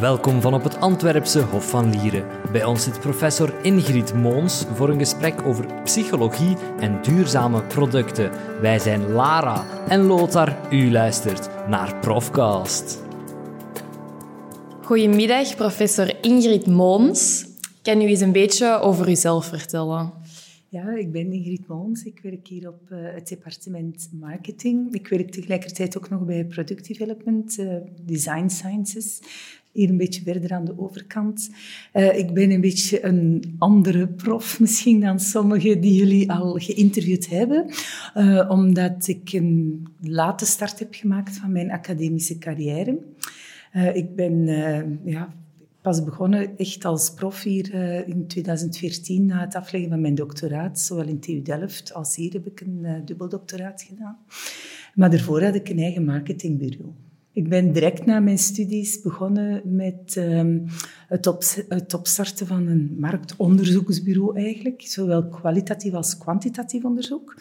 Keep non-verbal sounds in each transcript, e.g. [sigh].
Welkom van op het Antwerpse Hof van Lieren. Bij ons zit professor Ingrid Moons voor een gesprek over psychologie en duurzame producten. Wij zijn Lara en Lothar. U luistert naar Profcast. Goedemiddag, professor Ingrid Moons. Kan u eens een beetje over uzelf vertellen? Ja, ik ben Ingrid Moons. Ik werk hier op uh, het departement marketing. Ik werk tegelijkertijd ook nog bij product development, uh, design sciences. Hier een beetje verder aan de overkant. Uh, ik ben een beetje een andere prof misschien dan sommigen die jullie al geïnterviewd hebben. omdat ik een late start heb gemaakt van mijn academische carrière. ik ben ja, pas begonnen echt als prof hier in 2014 na het afleggen van mijn doctoraat. Zowel in TU Delft als hier heb ik een uh, dubbel gedaan. Maar daarvoor had ik een eigen marketingbureau. Ik ben direct na mijn studies begonnen met um, het, het, opstarten van een marktonderzoeksbureau eigenlijk. Zowel kwalitatief als kwantitatief onderzoek.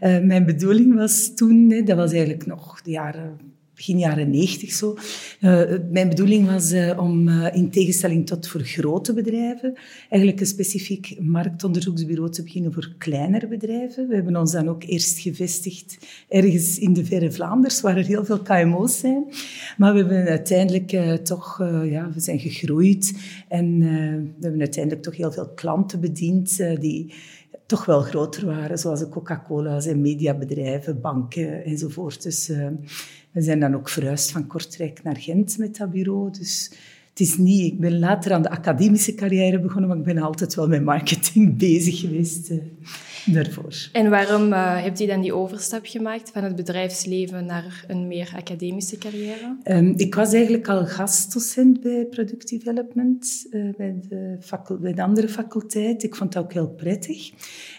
Uh, mijn bedoeling was toen, dat was eigenlijk nog de jaren begin jaren negentig zo. Uh, mijn bedoeling was uh, om uh, in tegenstelling tot voor grote bedrijven eigenlijk een specifiek marktonderzoeksbureau te beginnen voor kleinere bedrijven. We hebben ons dan ook eerst gevestigd ergens in de verre Vlaanders, waar er heel veel KMO's zijn. Maar we hebben uiteindelijk toch, ja, we zijn gegroeid en we hebben uiteindelijk toch heel veel klanten bediend die toch wel groter waren, zoals de Coca-Cola's en mediabedrijven, banken enzovoort. Dus we zijn dan ook verhuisd van Kortrijk naar Gent met dat bureau. Dus het is niet... Ik ben later aan de academische carrière begonnen, maar ik ben altijd wel met marketing [laughs] bezig geweest uh, daarvoor. En waarom uh, hebt u dan die overstap gemaakt van het bedrijfsleven naar een meer academische carrière? Um, ik was eigenlijk al gastdocent bij product development, uh, bij, de bij de andere faculteit. Ik vond dat ook heel prettig.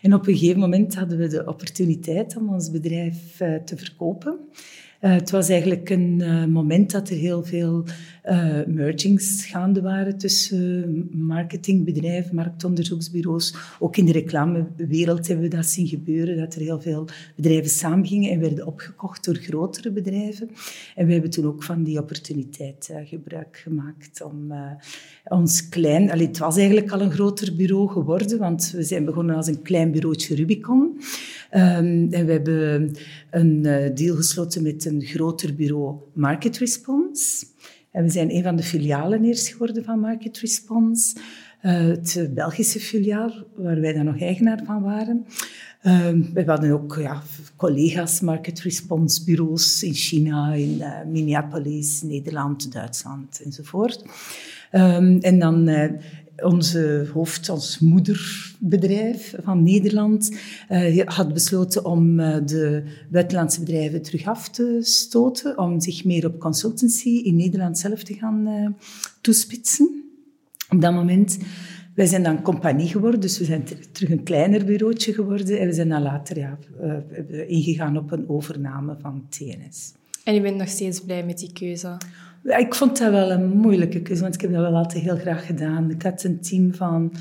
En op een gegeven moment hadden we de opportuniteit om ons bedrijf te verkopen. Uh, het was eigenlijk een uh, moment dat er heel veel uh, mergings gaande waren tussen marketingbedrijven, marktonderzoeksbureaus. Ook in de reclamewereld hebben we dat zien gebeuren, dat er heel veel bedrijven samengingen en werden opgekocht door grotere bedrijven. En we hebben toen ook van die opportuniteit gebruik gemaakt om ons klein... Allee, het was eigenlijk al een groter bureau geworden, want we zijn begonnen als een klein bureautje Rubicon. Um, en we hebben een deal gesloten met een groter bureau Market Response. En we zijn een van de filialen eerst geworden van Market Response. Uh, het Belgische filiaal, waar wij dan nog eigenaar van waren. Uh, we hadden ook ja, collega's, market response bureaus in China, in uh, Minneapolis, Nederland, Duitsland enzovoort. Um, en dan uh, onze hoofd, ons moederbedrijf van Nederland, uh, had besloten om uh, de buitenlandse bedrijven terug af te stoten, om zich meer op consultancy in Nederland zelf te gaan uh, toespitsen. Op dat moment, wij zijn dan compagnie geworden, dus we zijn terug een kleiner bureautje geworden en we zijn dan later ja, ingegaan op een overname van TNS. En je bent nog steeds blij met die keuze? Ik vond dat wel een moeilijke keuze, want ik heb dat wel altijd heel graag gedaan. Ik had een team van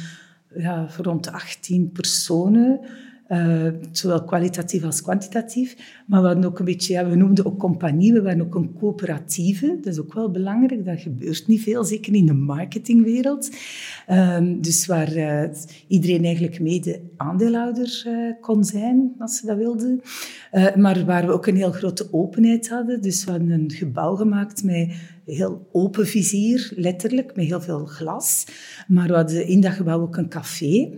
ja, rond 18 personen. Uh, zowel kwalitatief als kwantitatief. Maar we hadden ook een beetje, ja, we noemden ook compagnie, we waren ook een coöperatieve. Dat is ook wel belangrijk, dat gebeurt niet veel, zeker in de marketingwereld. Um, dus waar uh, iedereen eigenlijk mede aandeelhouder uh, kon zijn, als ze dat wilden. maar waar we ook een heel grote openheid hadden. Dus we hadden een gebouw gemaakt met heel open vizier, letterlijk, met heel veel glas. Maar we hadden in dat gebouw ook een café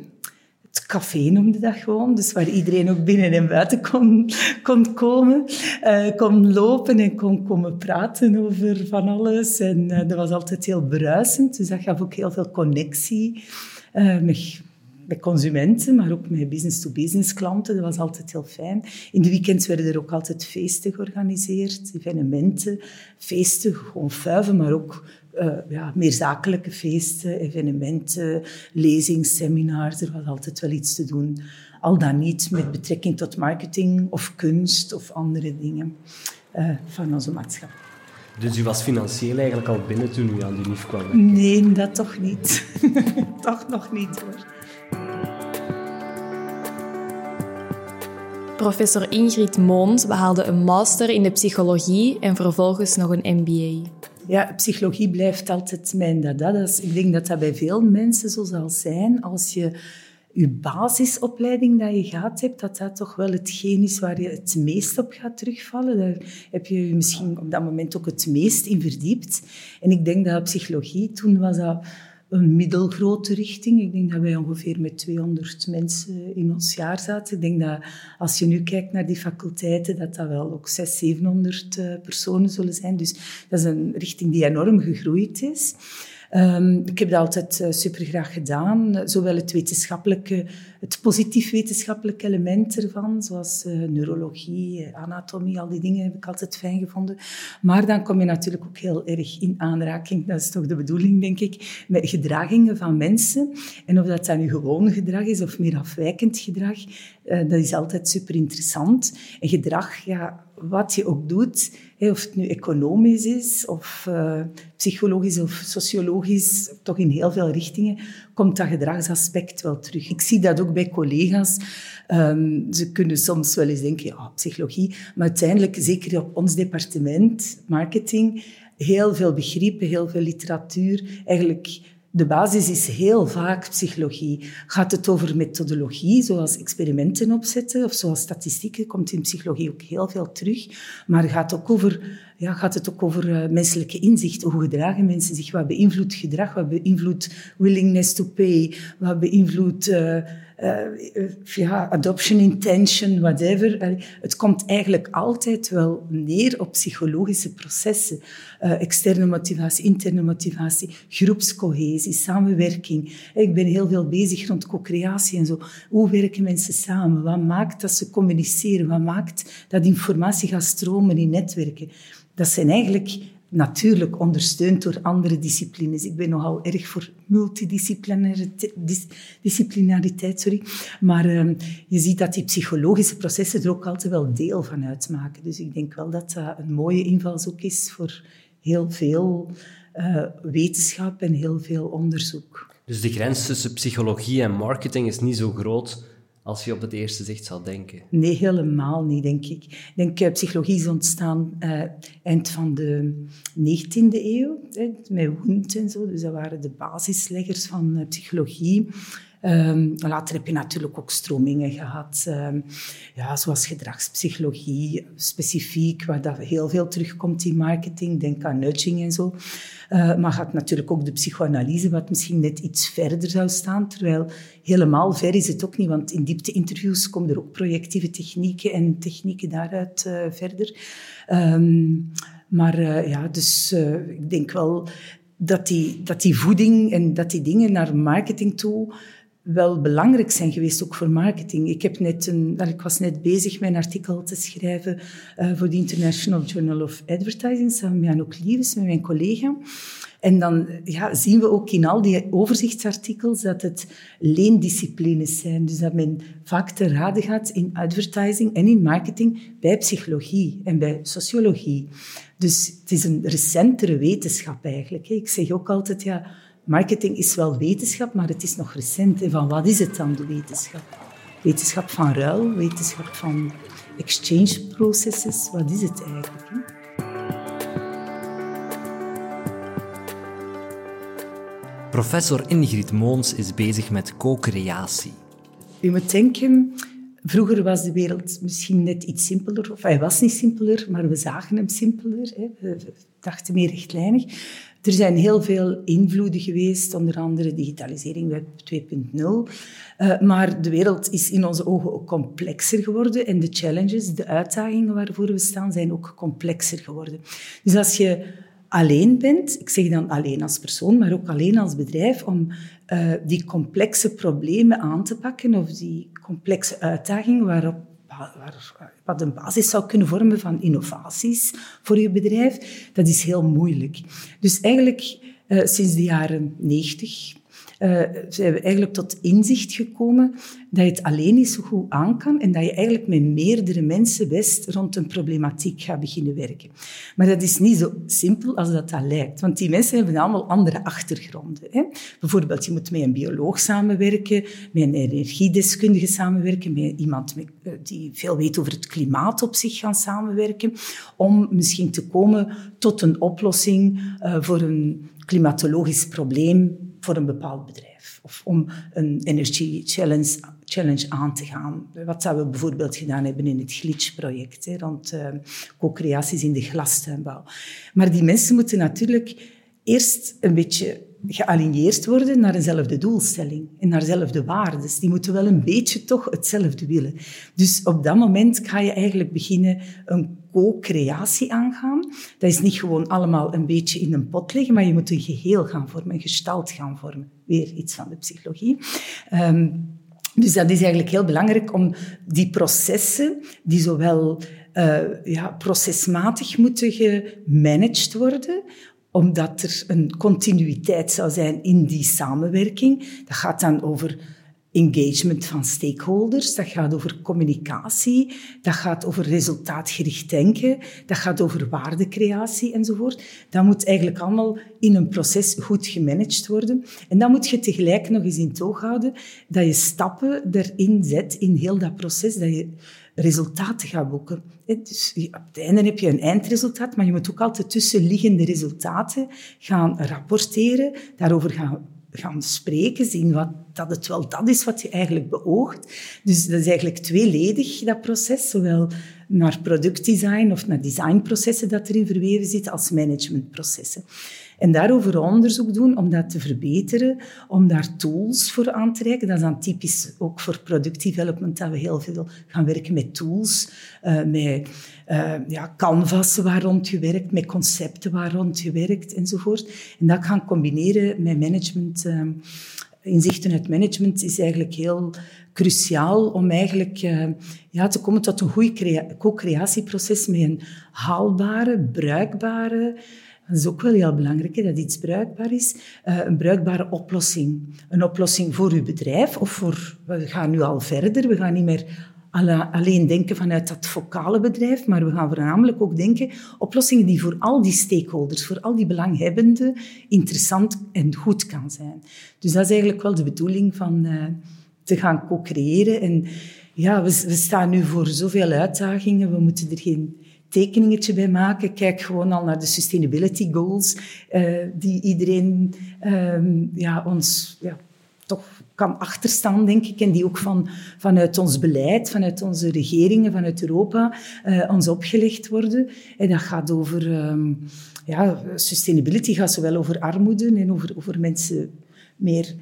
het café noemde dat gewoon, dus waar iedereen ook binnen en buiten kon, kon komen, uh, kon lopen en kon komen praten over van alles. En uh, dat was altijd heel bruisend, dus dat gaf ook heel veel connectie met, met consumenten, maar ook met business-to-business klanten. Dat was altijd heel fijn. In de weekends werden er ook altijd feesten georganiseerd, evenementen, feesten, gewoon vuiven, maar ook uh, ja, meer zakelijke feesten, evenementen, lezings, Er was altijd wel iets te doen. Al dan niet met betrekking tot marketing of kunst of andere dingen uh, van onze maatschappij. Dus u was financieel eigenlijk al binnen toen u aan die NIF kwam? Nee, dat toch niet. [laughs] toch nog niet hoor. Professor Ingrid Moons behaalde een master in de psychologie en vervolgens nog een MBA. Ja, psychologie blijft altijd mijn. Dat ik denk dat dat bij veel mensen zo zal zijn. Als je je basisopleiding dat je gehad hebt, dat dat toch wel hetgeen is waar je het meest op gaat terugvallen. Daar heb je je misschien op dat moment ook het meest in verdiept. En ik denk dat psychologie, toen was dat een middelgrote richting. Ik denk dat wij ongeveer met 200 mensen in ons jaar zaten. Ik denk dat als je nu kijkt naar die faculteiten, dat dat wel ook 600, 700 eh, personen zullen zijn. Dus dat is een richting die enorm gegroeid is. Um, ik heb dat altijd uh, super graag gedaan. Zowel het wetenschappelijke, het positief wetenschappelijke element ervan, zoals uh, neurologie, anatomie, al die dingen heb ik altijd fijn gevonden. Maar dan kom je natuurlijk ook heel erg in aanraking, dat is toch de bedoeling, denk ik, met gedragingen van mensen. En of dat dan nu gewoon gedrag is of meer afwijkend gedrag, dat is altijd super interessant. En gedrag, ja, wat je ook doet, of het nu economisch is, of uh, psychologisch of sociologisch, toch in heel veel richtingen, komt dat gedragsaspect wel terug. Ik zie dat ook bij collega's. Um, ze kunnen soms wel eens denken, ja, psychologie, maar uiteindelijk, zeker op ons departement, marketing, heel veel begrippen, heel veel literatuur, eigenlijk de basis is heel vaak psychologie. Gaat het over methodologie, zoals experimenten opzetten of zoals statistieken, komt in psychologie ook heel veel terug. Maar gaat, ook over, ja, gaat het ook over uh, menselijke inzicht. Hoe gedragen mensen zich? Wat beïnvloedt gedrag? Wat beïnvloedt willingness to pay? Wat beïnvloedt... Uh, ja, adoption intention, whatever. Het komt eigenlijk altijd wel neer op psychologische processen. Uh, externe motivatie, interne motivatie, groepscohesie, samenwerking. Ik ben heel veel bezig rond co-creatie en zo. Hoe werken mensen samen? Wat maakt dat ze communiceren? Wat maakt dat informatie gaat stromen in netwerken? Dat zijn eigenlijk natuurlijk ondersteund door andere disciplines. Ik ben nogal erg voor multidisciplinariteit, sorry. maar uh, je ziet dat die psychologische processen er ook altijd wel deel van uitmaken. Dus ik denk wel dat dat een mooie invalshoek is voor heel veel uh, wetenschap en heel veel onderzoek. Dus de grens tussen psychologie en marketing is niet zo groot als je op het eerste zicht zou denken? Nee, helemaal niet, denk ik. Ik denk, uh, psychologie is ontstaan uh, eind van de 19e eeuw, hè, met Wundt en zo. Dus dat waren de basisleggers van uh, psychologie. Um, later heb je natuurlijk ook stromingen gehad, um, ja, zoals gedragspsychologie, specifiek, waar dat heel veel terugkomt in marketing. Denk aan nudging en zo. Uh, maar gaat natuurlijk ook de psychoanalyse, wat misschien net iets verder zou staan. Terwijl helemaal ver is het ook niet, want in diepte-interviews komen er ook projectieve technieken en technieken daaruit uh, verder. Um, maar uh, ja, dus ik denk wel dat die, dat die voeding en dat die dingen naar marketing toe wel belangrijk zijn geweest, ook voor marketing. Ik, heb net een, ik was net bezig een artikel te schrijven uh, voor de International Journal of Advertising, samen met Anouk met mijn collega. En dan ja, zien we ook in al die overzichtsartikels dat het leendisciplines zijn. Dus dat men vaak te raden gaat in advertising en in marketing bij psychologie en bij sociologie. Dus het is een recentere wetenschap eigenlijk. Ik zeg ook altijd, ja, marketing is wel wetenschap, maar het is nog recent. En van wat is het dan, de wetenschap? Wetenschap van ruil, wetenschap van exchange processes, wat is het eigenlijk? Hè? Professor Ingrid Moons is bezig met co-creatie. Je moet denken, vroeger was de wereld misschien net iets simpeler. Of hij was niet simpeler, maar we zagen hem simpeler. Hè. We dachten meer rechtlijnig. Er zijn heel veel invloeden geweest, onder andere digitalisering, web 2.0. Uh, maar de wereld is in onze ogen ook complexer geworden en de challenges, de uitdagingen waarvoor we staan, zijn ook complexer geworden. Dus als je alleen bent, ik zeg dan alleen als persoon, maar ook alleen als bedrijf, om uh, die complexe problemen aan te pakken of die complexe uitdagingen waarop wat een basis zou kunnen vormen van innovaties voor je bedrijf, dat is heel moeilijk. Dus eigenlijk uh, sinds de jaren 90 uh, zijn we eigenlijk tot inzicht gekomen dat je het alleen niet zo goed aan kan en dat je eigenlijk met meerdere mensen best rond een problematiek gaat beginnen werken. Maar dat is niet zo simpel als dat, dat lijkt, want die mensen hebben allemaal andere achtergronden. Hè? Bijvoorbeeld, je moet met een bioloog samenwerken, met een energiedeskundige samenwerken, met iemand eh, die veel weet over het klimaat op zich gaan samenwerken, om misschien te komen tot een oplossing uh, voor een klimatologisch probleem voor een bepaald bedrijf. Of om een energy challenge, challenge aan te gaan. Wat zouden we bijvoorbeeld gedaan hebben in het Glitch-project, rond uh, co-creaties in de glastuinbouw. Maar die mensen moeten natuurlijk eerst een beetje gealigneerd worden naar eenzelfde doelstelling en naar dezelfde waarden. Die moeten wel een beetje toch hetzelfde willen. Dus op dat moment ga je eigenlijk beginnen een co-creatie aangaan. Dat is niet gewoon allemaal een beetje in een pot leggen, maar je moet een geheel gaan vormen, een gestalt gaan vormen. Weer iets van de psychologie. Um, dus dat is eigenlijk heel belangrijk om die processen, die zowel uh, ja, procesmatig moeten gemanaged worden, omdat er een continuïteit zou zijn in die samenwerking. Dat gaat dan over engagement van stakeholders, dat gaat over communicatie, dat gaat over resultaatgericht denken, dat gaat over waardecreatie enzovoort. Dat moet eigenlijk allemaal in een proces goed gemanaged worden. En dan moet je tegelijk nog eens in toog houden dat je stappen erin zet in heel dat proces, dat je resultaten gaat boeken. Dus op het einde heb je een eindresultaat, maar je moet ook altijd tussenliggende resultaten gaan rapporteren, daarover gaan gaan spreken, zien wat, dat het wel dat is wat je eigenlijk beoogt. Dus dat is eigenlijk tweeledig, dat proces. Zowel naar productdesign of naar designprocessen dat erin verweven zit, als managementprocessen. En daarover onderzoek doen om dat te verbeteren, om daar tools voor aan te reiken. Dat is dan typisch ook voor productdevelopment, dat we heel veel gaan werken met tools, uh, met uh, ja, rond je werkt, met concepten waar werkt enzovoort. En dat gaan combineren met management. Uh, inzichten uit management is eigenlijk heel cruciaal om eigenlijk ja, te komen tot een goed co-creatieproces met een haalbare, bruikbare, dat is ook wel heel belangrijk, dat iets bruikbaar is. Uh, een bruikbare oplossing. Een oplossing voor uw bedrijf of voor... We gaan nu al verder. We gaan niet meer alleen denken vanuit dat focale bedrijf, maar we gaan voornamelijk ook denken oplossingen die voor al die stakeholders, voor al die belanghebbenden interessant en goed kan zijn. Dus dat is eigenlijk wel de bedoeling van uh, te gaan co-creëren. En ja, we, we, staan nu voor zoveel uitdagingen. We moeten er geen tekeningetje bij maken. Kijk gewoon al naar de sustainability goals uh, die iedereen um, ja, ons ja, toch kan achterstaan, denk ik, en die ook van, vanuit ons beleid, vanuit onze regeringen, vanuit Europa, uh, ons opgelegd worden. En dat gaat over... Um, ja, sustainability gaat zowel over armoede en over, over mensen meer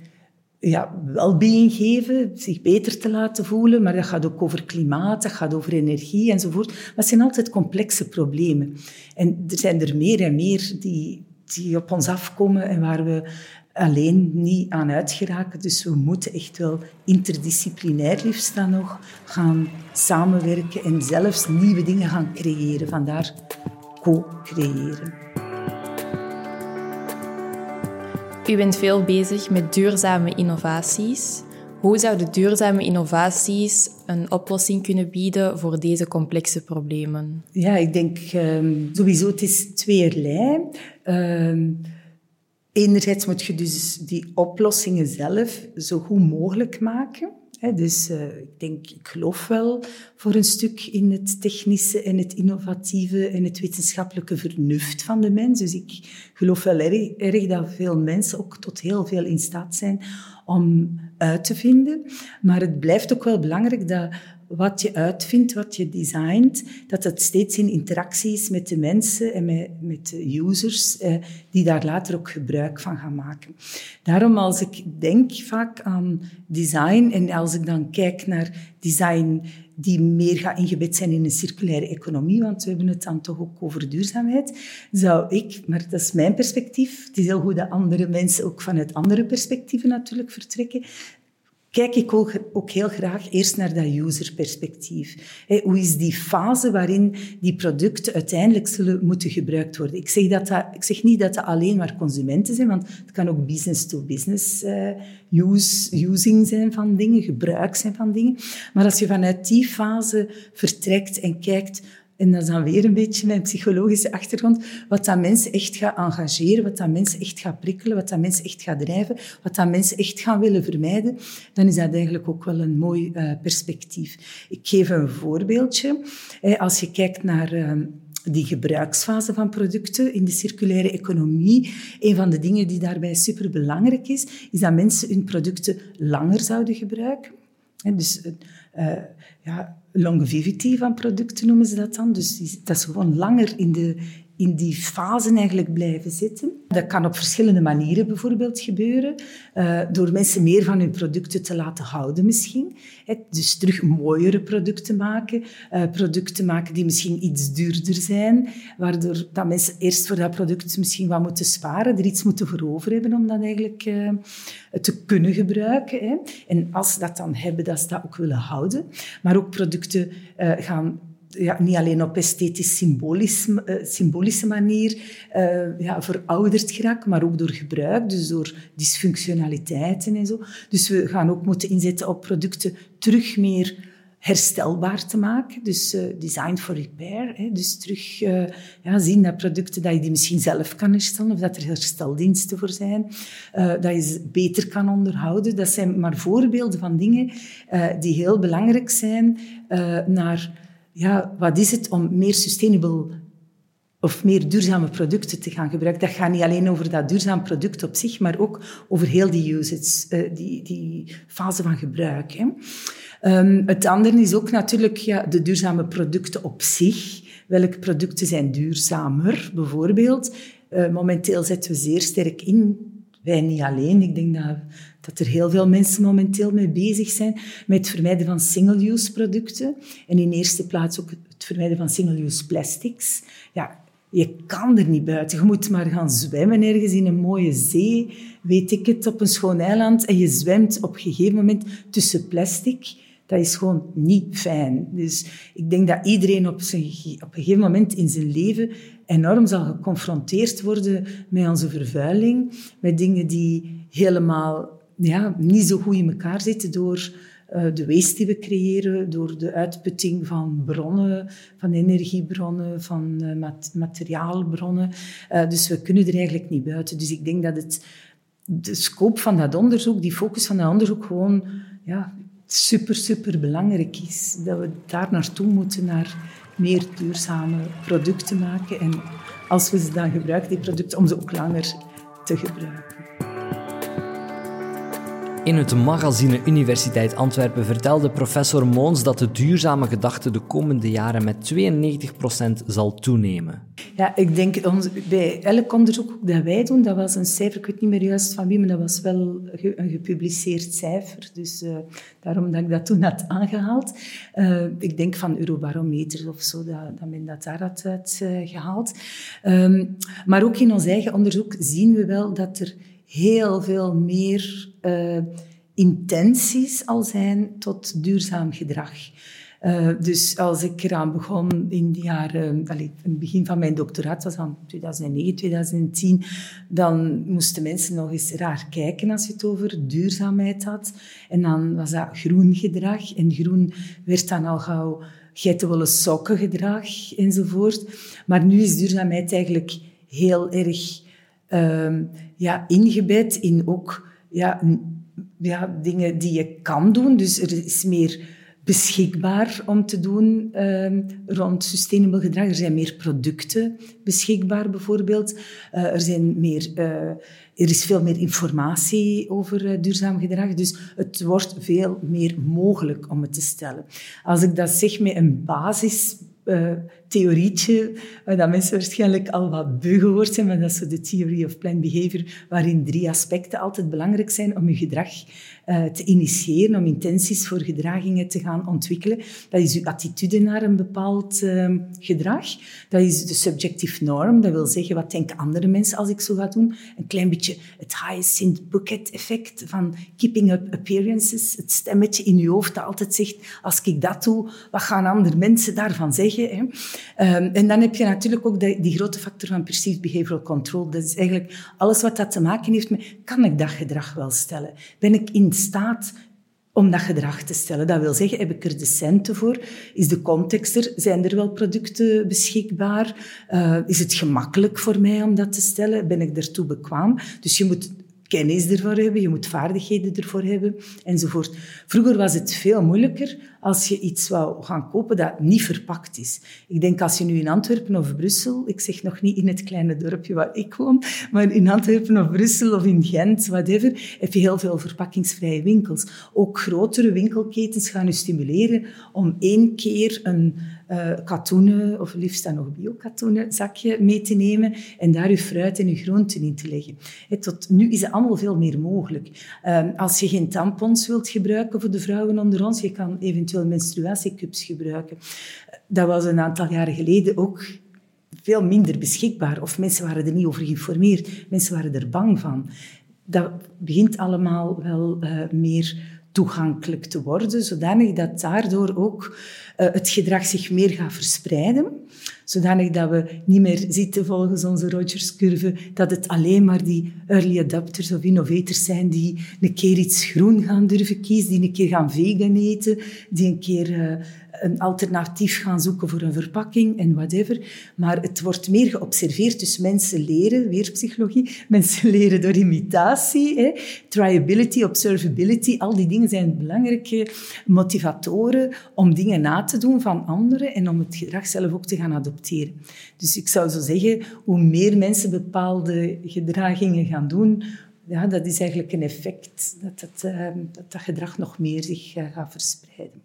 ja, welbeing geven, zich beter te laten voelen, maar dat gaat ook over klimaat, dat gaat over energie enzovoort. Maar het zijn altijd complexe problemen. En er zijn er meer en meer die, die op ons afkomen en waar we alleen niet aan uitgeraken. Dus we moeten echt wel interdisciplinair liefst dan nog gaan samenwerken en zelfs nieuwe dingen gaan creëren. Vandaar co-creëren. U bent veel bezig met duurzame innovaties. Hoe zouden duurzame innovaties een oplossing kunnen bieden voor deze complexe problemen? Ja, ik denk um, sowieso het is tweerlei. Um, enerzijds moet je dus die oplossingen zelf zo goed mogelijk maken dus uh, ik denk, ik geloof wel voor een stuk in het technische en het innovatieve en het wetenschappelijke vernuft van de mens. Dus ik geloof wel erg, erg dat veel mensen ook tot heel veel in staat zijn om uit te vinden. Maar het blijft ook wel belangrijk dat wat je uitvindt, wat je designt, dat het steeds in interactie is met de mensen en met, met de users eh, die daar later ook gebruik van gaan maken. Daarom als ik denk vaak aan design en als ik dan kijk naar design die meer gaat ingebed zijn in een circulaire economie, want we hebben het dan toch ook over duurzaamheid, zou ik, maar dat is mijn perspectief, het is heel goed dat andere mensen ook vanuit andere perspectieven natuurlijk vertrekken, kijk ik ook, heel graag eerst naar dat userperspectief. Hoe is die fase waarin die producten uiteindelijk zullen moeten gebruikt worden? Ik zeg, dat dat, ik zeg niet dat dat alleen maar consumenten zijn, want het kan ook business-to-business use, using zijn van dingen, gebruik zijn van dingen. Maar als je vanuit die fase vertrekt en kijkt en dat is dan weer een beetje mijn psychologische achtergrond. Wat dat mensen echt gaat engageren, wat dat mensen echt gaat prikkelen, wat dat mensen echt gaat drijven, wat dat mensen echt gaan willen vermijden, dan is dat eigenlijk ook wel een mooi uh, perspectief. Ik geef een voorbeeldje. Als je kijkt naar... Uh, die gebruiksfase van producten in de circulaire economie. Een van de dingen die daarbij superbelangrijk is, is dat mensen hun producten langer zouden gebruiken. Dus uh, ja, longevity van producten noemen ze dat dan. Dus dat is gewoon langer in, de, in die fase eigenlijk blijven zitten. Dat kan op verschillende manieren bijvoorbeeld gebeuren. Uh, door mensen meer van hun producten te laten houden misschien. Dus terug mooiere producten maken. Uh, producten maken die misschien iets duurder zijn. Waardoor dat mensen eerst voor dat product misschien wat moeten sparen. Er iets moeten voor over hebben om dat eigenlijk uh, te kunnen gebruiken. En als ze dat dan hebben, dat ze dat ook willen houden. Maar ook producten gaan ja, niet alleen op esthetisch uh, symbolische manier uh, ja, verouderd geraakt, maar ook door gebruik, dus door dysfunctionaliteiten en zo. Dus we gaan ook moeten inzetten op producten terug meer herstelbaar te maken. Dus uh, design for repair. Hè. Dus terug ja, zien dat producten dat je die misschien zelf kan herstellen of dat er hersteldiensten voor zijn. dat je ze beter kan onderhouden. Dat zijn maar voorbeelden van dingen die heel belangrijk zijn naar ja, wat is het om meer sustainable of meer duurzame producten te gaan gebruiken. Dat gaat niet alleen over dat duurzaam product op zich, maar ook over heel die usage, uh, die, die fase van gebruik. Hè. Um, het andere is ook natuurlijk ja, de duurzame producten op zich. Welke producten zijn duurzamer, bijvoorbeeld? Uh, momenteel zetten we zeer sterk in, wij niet alleen, ik denk dat dat er heel veel mensen momenteel mee bezig zijn met het vermijden van single-use producten. En in eerste plaats ook het vermijden van single-use plastics. Ja, je kan er niet buiten. Je moet maar gaan zwemmen ergens in een mooie zee, weet ik het, op een schoon eiland. En je zwemt op een gegeven moment tussen plastic. Dat is gewoon niet fijn. Dus ik denk dat iedereen op, zijn, op een gegeven moment in zijn leven enorm zal geconfronteerd worden met onze vervuiling, met dingen die helemaal ja, niet zo goed in elkaar zitten door uh, de waste die we creëren, door de uitputting van bronnen, van energiebronnen, van mat materiaalbronnen. Uh, dus we kunnen er eigenlijk niet buiten. Dus ik denk dat het, de scope van dat onderzoek, die focus van dat onderzoek gewoon ja, super, super belangrijk is. Dat we daar naartoe moeten, naar meer duurzame producten maken. En als we ze dan gebruiken, die producten, om ze ook langer te gebruiken. In het magazine Universiteit Antwerpen vertelde professor Moons dat de duurzame gedachte de komende jaren met 92% zal toenemen. Ja, ik denk bij elk onderzoek dat wij doen, dat was een cijfer, ik weet niet meer juist van wie, maar dat was wel een gepubliceerd cijfer. Dus uh, daarom dat ik dat toen had aangehaald. Uh, ik denk van Eurobarometer of zo, dat, dat men dat daar had uitgehaald. Um, maar ook in ons eigen onderzoek zien we wel dat er heel veel meer uh, intenties al zijn tot duurzaam gedrag. Uh, dus als ik eraan begon in de jaren, het begin van mijn doctoraat, was dan 2009, 2010, dan moesten mensen nog eens raar kijken als je het over duurzaamheid had. En dan was dat groen gedrag. En groen werd dan al gauw geitenwolle sokken gedrag enzovoort. Maar nu is duurzaamheid eigenlijk heel erg uh, ja, ingebed in ook ja, ja, dingen die je kan doen. Dus er is meer beschikbaar om te doen uh, rond sustainable gedrag. Er zijn meer producten beschikbaar, bijvoorbeeld. Uh, er, zijn meer, uh, er is veel meer informatie over uh, duurzaam gedrag. Dus het wordt veel meer mogelijk om het te stellen. Als ik dat zeg met een basis theorietje, waar dat mensen waarschijnlijk al wat beu geworden zijn, maar dat is de Theory of Planned Behavior, waarin drie aspecten altijd belangrijk zijn om je gedrag uh, te initiëren, om intenties voor gedragingen te gaan ontwikkelen. Dat is je attitude naar een bepaald uh, gedrag. Dat is de subjective norm, dat wil zeggen, wat denken andere mensen als ik zo ga doen? Een klein beetje het Hyacinth bucket effect van keeping up appearances, het stemmetje in je hoofd dat altijd zegt, als ik dat doe, wat gaan andere mensen daarvan zeggen? Hè? Um, en dan heb je natuurlijk ook die, die grote factor van perceived behavioral control. Dat is eigenlijk alles wat dat te maken heeft met, kan ik dat gedrag wel stellen? Ben ik in staat om dat gedrag te stellen. Dat wil zeggen, heb ik er de centen voor? Is de context er? Zijn er wel producten beschikbaar? Uh, is het gemakkelijk voor mij om dat te stellen? Ben ik ertoe bekwaam? Dus je moet kennis ervoor hebben, je moet vaardigheden ervoor hebben, enzovoort. Vroeger was het veel moeilijker als je iets wou gaan kopen dat niet verpakt is. Ik denk als je nu in Antwerpen of Brussel, ik zeg nog niet in het kleine dorpje waar ik woon, maar in Antwerpen of Brussel of in Gent, whatever, heb je heel veel verpakkingsvrije winkels. Ook grotere winkelketens gaan je stimuleren om één keer een uh, katoenen, of liefst dan nog bio-katoenen zakje mee te nemen en daar je fruit en je groenten in te leggen. tot nu is het allemaal veel meer mogelijk. Uh, als je geen tampons wilt gebruiken voor de vrouwen onder ons, je kan eventueel menstruatiecups gebruiken. Dat was een aantal jaren geleden ook veel minder beschikbaar. Of mensen waren er niet over geïnformeerd. Mensen waren er bang van. Dat begint allemaal wel uh, meer toegankelijk te worden, zodanig dat daardoor ook uh, het gedrag zich meer gaat verspreiden. Zodanig dat we niet meer zitten volgens onze Rogers-curve, dat het alleen maar die early adapters of innovators zijn die een keer iets groen gaan durven kiezen, die een keer gaan vegan eten, die een keer uh, een alternatief gaan zoeken voor een verpakking en whatever. Maar het wordt meer geobserveerd, dus mensen leren, weer psychologie, [laughs] mensen leren door imitatie. Hè. Triability, observability, al die dingen zijn belangrijke motivatoren om dingen na te doen van anderen en om het gedrag zelf ook te gaan adopteren. Dus ik zou zo zeggen, hoe meer mensen bepaalde gedragingen gaan doen, ja, dat is eigenlijk een effect dat dat, uh, dat, dat gedrag nog meer zich uh, gaat verspreiden.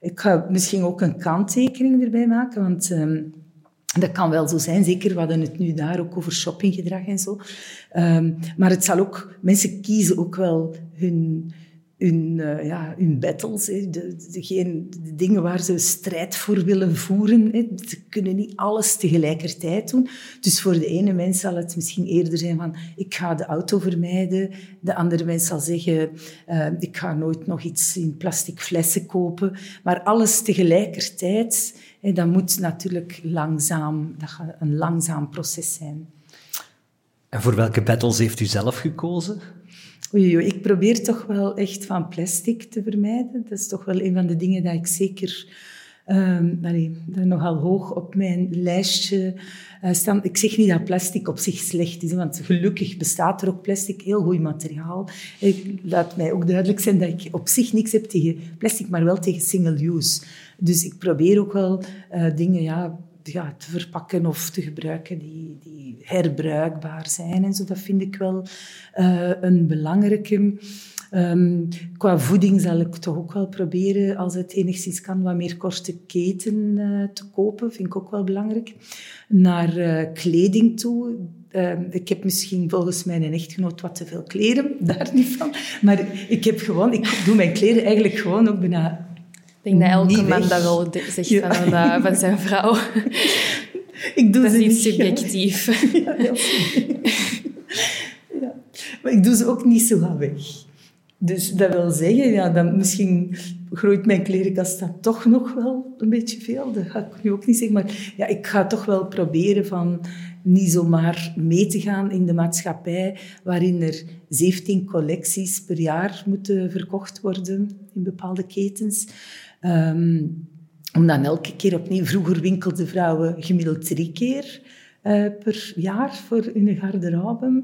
Ik ga misschien ook een kanttekening erbij maken, want um, dat kan wel zo zijn. Zeker, we hadden het nu daar ook over shoppinggedrag en zo. Um, maar het zal ook... Mensen kiezen ook wel hun hun, uh, ja, hun battles, hè, de, de, de, dingen waar ze strijd voor willen voeren. Hè. Ze kunnen niet alles tegelijkertijd doen. Dus voor de ene mens zal het misschien eerder zijn van ik ga de auto vermijden. De andere mens zal zeggen uh, ik ga nooit nog iets in plastic flessen kopen. Maar alles tegelijkertijd, hè, dat moet natuurlijk langzaam, dat gaat een langzaam proces zijn. En voor welke battles heeft u zelf gekozen? Oei, ik probeer toch wel echt van plastic te vermijden. Dat is toch wel een van de dingen dat ik zeker allee, nogal hoog op mijn lijstje uh. Ik zeg niet dat plastic op zich slecht is, want gelukkig bestaat er ook plastic, heel goed materiaal. Ik, laat mij ook duidelijk zijn dat ik op zich niks heb tegen plastic, maar wel tegen single use. Dus ik probeer ook wel uh, dingen ja, ja, te verpakken of te gebruiken die, die herbruikbaar zijn. En zo, dat vind ik wel uh, een belangrijke. Um, qua voeding zal ik toch ook wel proberen, als het enigszins kan, wat meer korte keten uh, te kopen. Vind ik ook wel belangrijk. Naar uh, kleding toe. Uh, ik heb misschien volgens mijn echtgenoot wat te veel kleren, [laughs] daar niet van. Maar ik heb gewoon, ik doe mijn kleren eigenlijk gewoon ook bijna ik denk dat elke man dat wel zegt ja. van, uh, van zijn vrouw. [laughs] Ik doe dat is niet subjectief. [laughs] Ja, ja. Maar ik doe ze ook niet zo gaan weg. Dus dat wil zeggen, ja, dan misschien groeit mijn klerenkast dan toch nog wel een beetje veel. Dat ga ik nu ook niet zeggen. Maar ja, ik ga toch wel proberen van niet zomaar mee te gaan in de maatschappij waarin er 17 collecties per jaar moeten verkocht worden in bepaalde ketens. Um, om dan elke keer opnieuw... Vroeger winkelden vrouwen gemiddeld drie keer uh, per jaar voor hun garderobe.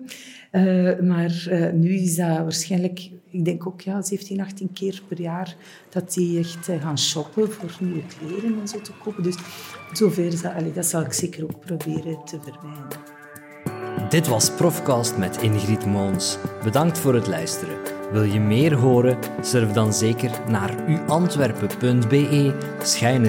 Uh, maar uh, nu is dat waarschijnlijk, ik denk ook ja, 17, 18 keer per jaar, dat die echt gaan shoppen voor nieuwe kleren en zo te kopen. Dus zover, allee, dat zal ik zeker ook proberen te vermijden. Dit was Profcast met Ingrid Moons. Bedankt voor het luisteren. Wil je meer horen? Surf dan zeker naar uantwerpen.be schuine.